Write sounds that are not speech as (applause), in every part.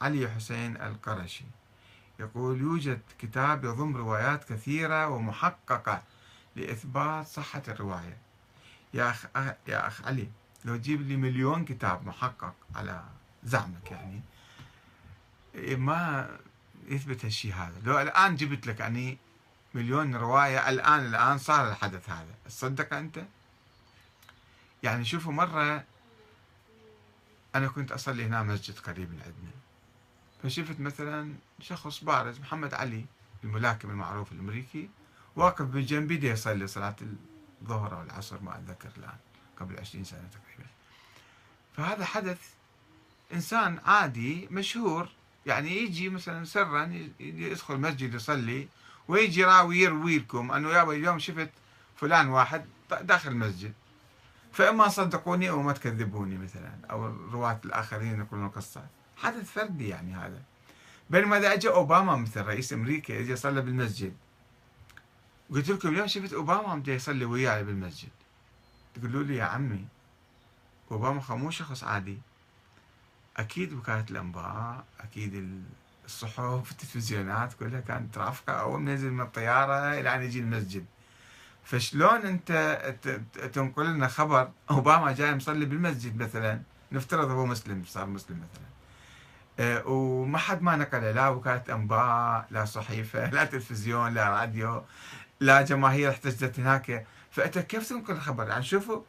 علي حسين القرشي. يقول يوجد كتاب يضم روايات كثيرة ومحققة لإثبات صحة الرواية. يا أخ, يا أخ علي لو تجيب لي مليون كتاب محقق على زعمك يعني ما يثبت هالشيء هذا؟ لو الآن جبت لك يعني مليون رواية الآن الآن صار الحدث هذا. تصدق أنت؟ يعني شوفوا مرة أنا كنت أصلي هنا مسجد قريب من عندنا فشفت مثلا شخص بارز محمد علي الملاكم المعروف الأمريكي واقف بجنبي دي يصلي صلاة الظهر أو العصر ما أتذكر الآن قبل عشرين سنة تقريبا. فهذا حدث إنسان عادي مشهور يعني يجي مثلا سرا يدخل مسجد يصلي ويجي راوي يروي لكم أنه يابا اليوم شفت فلان واحد داخل المسجد فإما صدقوني أو ما تكذبوني مثلا أو الرواة الآخرين يقولون قصة حدث فردي يعني هذا. بينما إذا أجى أوباما مثل رئيس أمريكا اجى صلى بالمسجد. قلت لكم اليوم شفت أوباما جاي يصلي وياي بالمسجد. تقولوا لي يا عمي أوباما مو شخص عادي. أكيد وكالة الأنباء أكيد الصحف التلفزيونات كلها كانت رافقه أول ما ينزل من الطيارة إلى أن يجي المسجد. فشلون انت تنقل لنا خبر أوباما جاي مصلي بالمسجد مثلا؟ نفترض هو مسلم صار مسلم مثلا. أه وما حد ما نقله لا وكالة أنباء لا صحيفة لا تلفزيون لا راديو لا جماهير احتجت هناك. فأنت كيف تنقل الخبر يعني شوفوا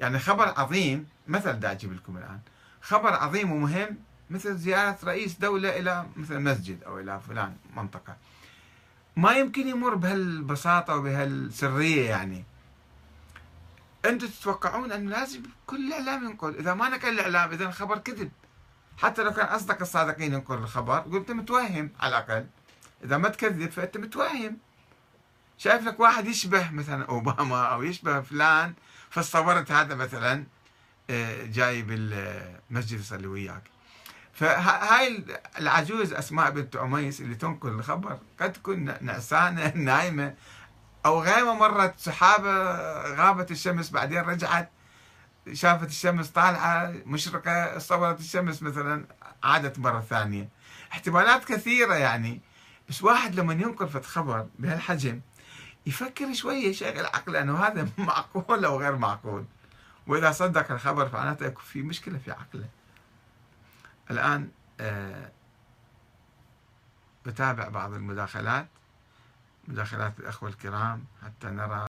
يعني خبر عظيم مثل دا أجيب لكم الآن. خبر عظيم ومهم مثل زيارة رئيس دولة إلى مثل مسجد أو إلى فلان منطقة. ما يمكن يمر بهالبساطة وبهالسرية يعني. أنتم تتوقعون أنه لازم كل الإعلام ينقل؟ إذا ما نقل الإعلام إذا الخبر كذب. حتى لو كان أصدق الصادقين ينقل الخبر قلت متوهم على الأقل. إذا ما تكذب فأنت متوهم. شايف لك واحد يشبه مثلا أوباما أو يشبه فلان فصورت هذا مثلا آه، جاي بالمسجد يصلي وياك. فهاي العجوز أسماء بنت عميس اللي تنقل الخبر. قد تكون نعسانة (laughs) نايمة. أو غيمه مرت سحابة غابت الشمس بعدين رجعت شافت الشمس طالعة مشرقة صورت الشمس مثلا عادت مرة ثانية. احتمالات كثيرة يعني. بس واحد لما ينقل فت خبر بهالحجم يفكر شوية يشغل عقله إنه هذا (laughs) معقول أو غير معقول. وإذا صدق الخبر فمعناته في مشكلة في عقله. الآن آه، بتابع بعض المداخلات مداخلات الأخوة الكرام حتى نرى